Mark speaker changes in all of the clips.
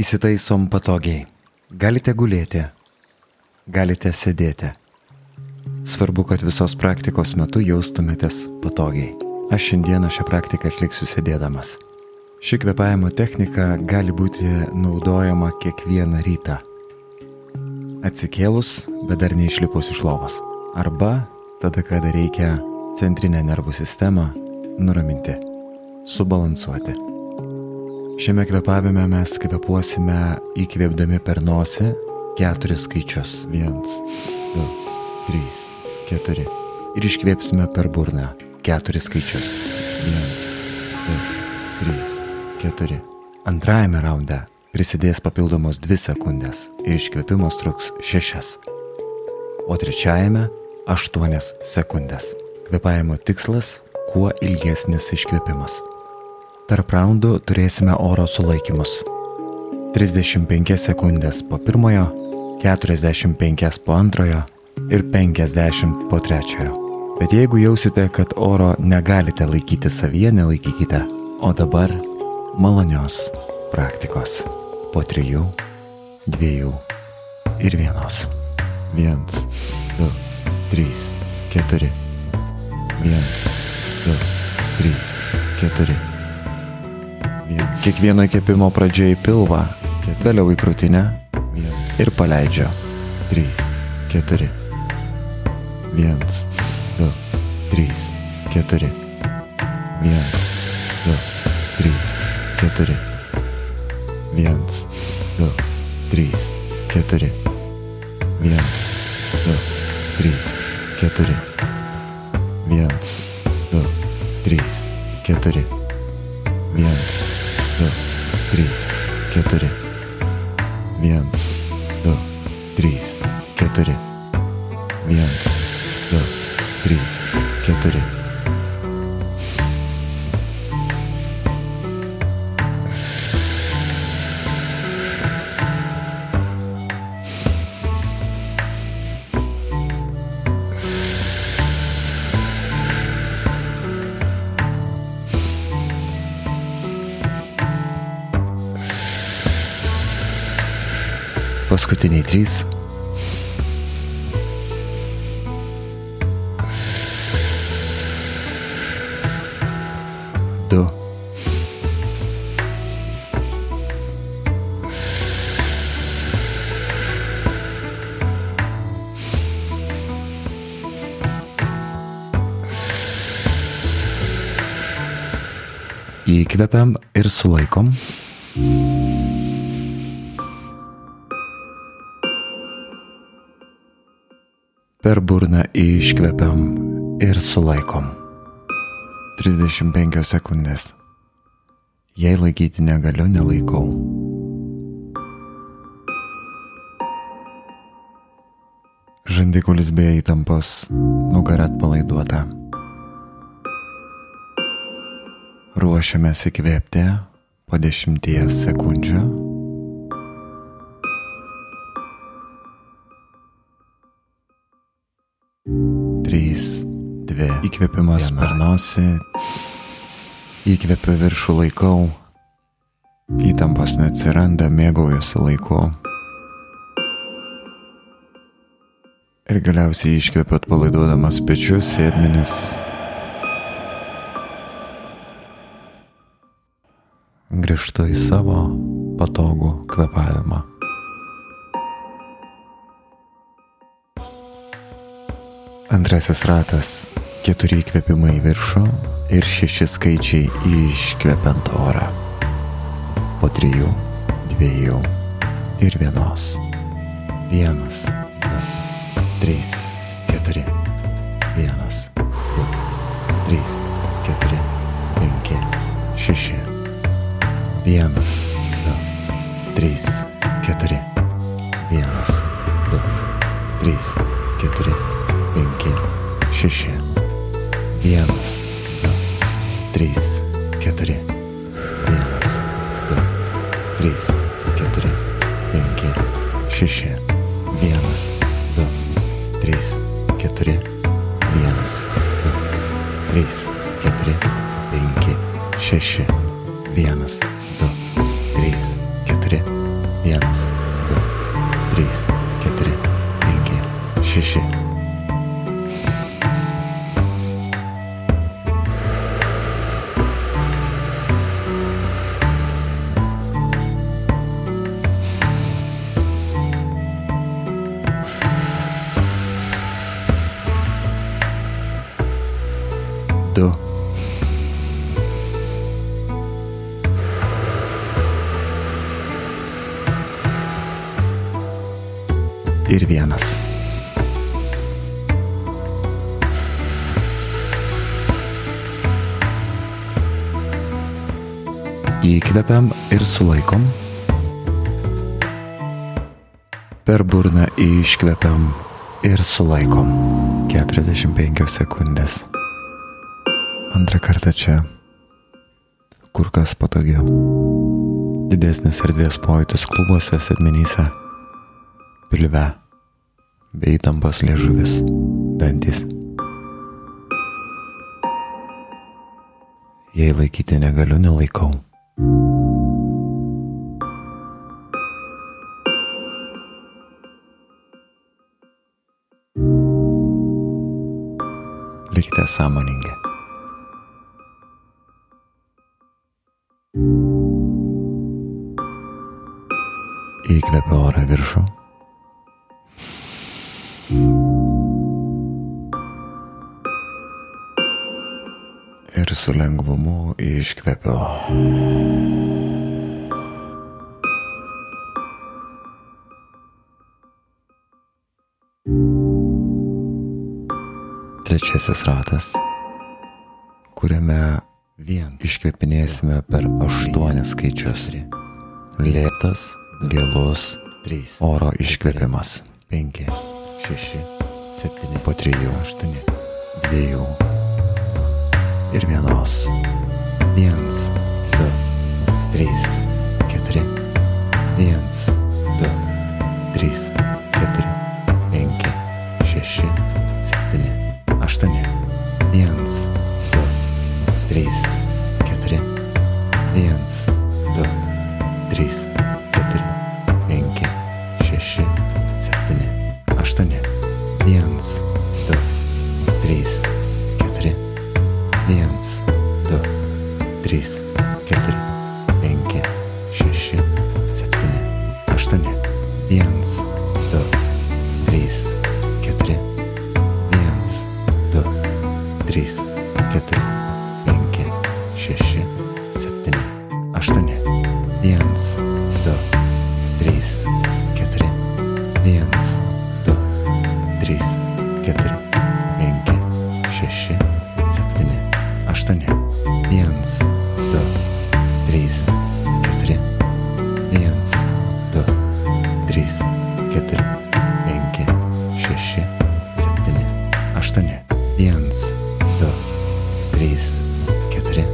Speaker 1: Įsitaisom patogiai. Galite gulėti, galite sėdėti. Svarbu, kad visos praktikos metu jaustumėtės patogiai. Aš šiandieną šią praktiką atliksiu sėdėdamas. Ši kvepavimo technika gali būti naudojama kiekvieną rytą. Atsikėlus, bet dar neišlipus iš lovos. Arba tada, kada reikia centrinę nervų sistemą nuraminti, subalansuoti. Šiame kvepavime mes kvepuosime įkvėpdami per nosį keturis skaičius. Vienas, du, trys, keturi. Ir iškvėpsime per burną keturis skaičius. Vienas, du, trys, keturi. Antrajame raunde prisidės papildomos dvi sekundės ir iškvėpimas truks šešias. O trečiajame - aštuonias sekundės. Kvepavimo tikslas - kuo ilgesnis iškvėpimas. Tarp raundų turėsime oro sulaikymus. 35 sekundės po pirmojo, 45 po antrojo ir 50 po trečiojo. Bet jeigu jausite, kad oro negalite laikyti savyje, nelaikykite. O dabar malonios praktikos. Po trijų, dviejų ir vienos. Viens, du, trys, keturi. Viens, du, trys, keturi. Kiekvieno įkvėpimo pradžia į pilvą, vėliau į krūtinę ir paleidžia. 3, 4, 1, 2, 3, 4, 1, 2, 3, 4, 1, 2, 3, 4, 1, 2, 3, 4, 1, 2, 3, 4, 1, 2, 3, 4. 1, 2, 3, 4. 1, 2, 3, 4 du, trys, keturi. Viens, du, trys, keturi. Viens, du, trys, keturi. Paskutiniai trys. Du. Įkvepiam ir sulaikom. Per burną iškvepiam ir sulaikom. 35 sekundės. Jei laikyti negaliu, nelaikau. Žandikulis be įtampos, nugara atpalaiduota. Ruošiamės įkvėpti po 10 sekundžių. Trys, dvi. Įkvėpimas per nosį. Įkvėpiu viršų laikau. Įtampos neatsiranda, mėgaujuosi laiku. Ir galiausiai iškvėpiu atpalaiduodamas pečius, sėdmenis. Grįžtu į savo patogų kvepavimą. Antrasis ratas - keturi įkvėpimai į viršų ir šeši skaičiai iškvepiant orą. Po trijų, dviejų ir vienos. Vienas, du, trys, keturi. Vienas, du, trys, keturi, penki, šeši. Vienas, du, trys, keturi. Vienas, du, trys, keturi penki, šeši, vienas, du, trys, keturi, vienas, du, trys, keturi, penki, šeši, vienas, du, trys, keturi, vienas, du, trys, keturi, penki, šeši, vienas, du, trys, keturi, vienas, du, trys, keturi, penki, šeši. Du. Ir vienas. Įkvepiam ir sulaikom. Per burną iškvepiam ir sulaikom. 45 sekundės. Antrą kartą čia kur kas patogiau. Didesnis erdvės pojūtis klubuose, sėdmenyse, pilve, bei įtampas liežuvis, dantis. Jei laikyti negaliu, nelaikau. Likite sąmoningi. Įkvepiu orą viršų. Ir su lengvumu iškvepiu. Trečiasis ratas, kuriame vien iškvepinėsime per aštuonis skaičius. Lėtas, gilus, oro iškvėpimas. 5, 6, 7, po 3, 8, 2 ir vienos. 1, 2, 3, 7, 8, 1, 2, 3, 4, 1, 2, 3, 4, 5, 6, 7, 8, 1, 2, 3, 4, 1, 2, 3, 4, 5, 6, 7, 8, 1, 2, 4, 5, 6, 7, 8, 1, 2, 3, 4,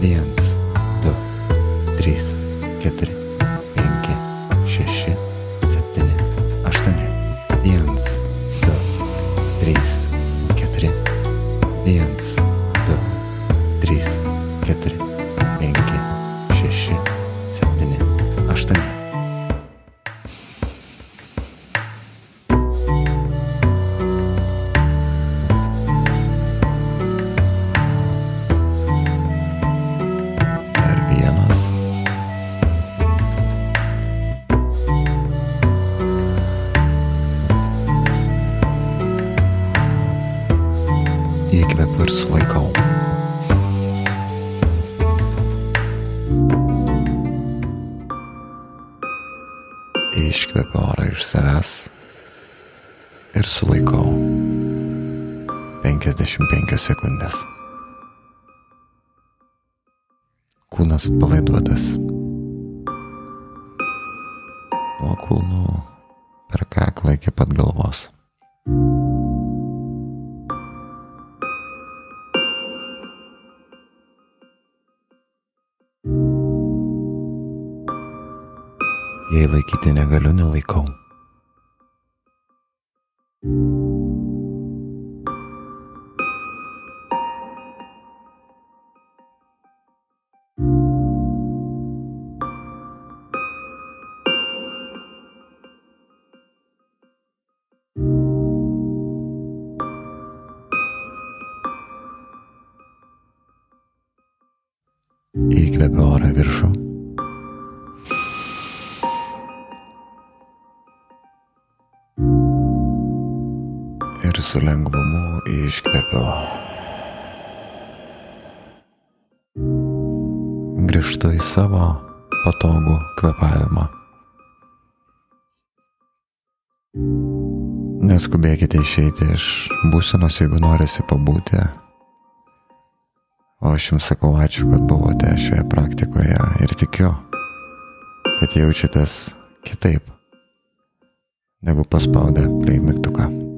Speaker 1: 1, 2, 3, 4, 5, 6, 7, 8, 1, 2, 3, 4, 1, ir sulaikau. Iškvepiu orą iš savęs ir sulaikau. 55 sekundės. Kūnas atpalaiduotas. Nuo kulnų per kaklą iki pat galvos. jei laikyti negaliu, nelaikau. Įkvepiu orą viršų. Su lengvumu iškvepiu. Grįžtu į savo patogų kvepavimą. Neskubėkite išeiti iš būsenos, jeigu norisi pabūti. O aš jums sakau ačiū, kad buvote šioje praktikoje ir tikiu, kad jaučiatės kitaip, negu paspaudę play mygtuką.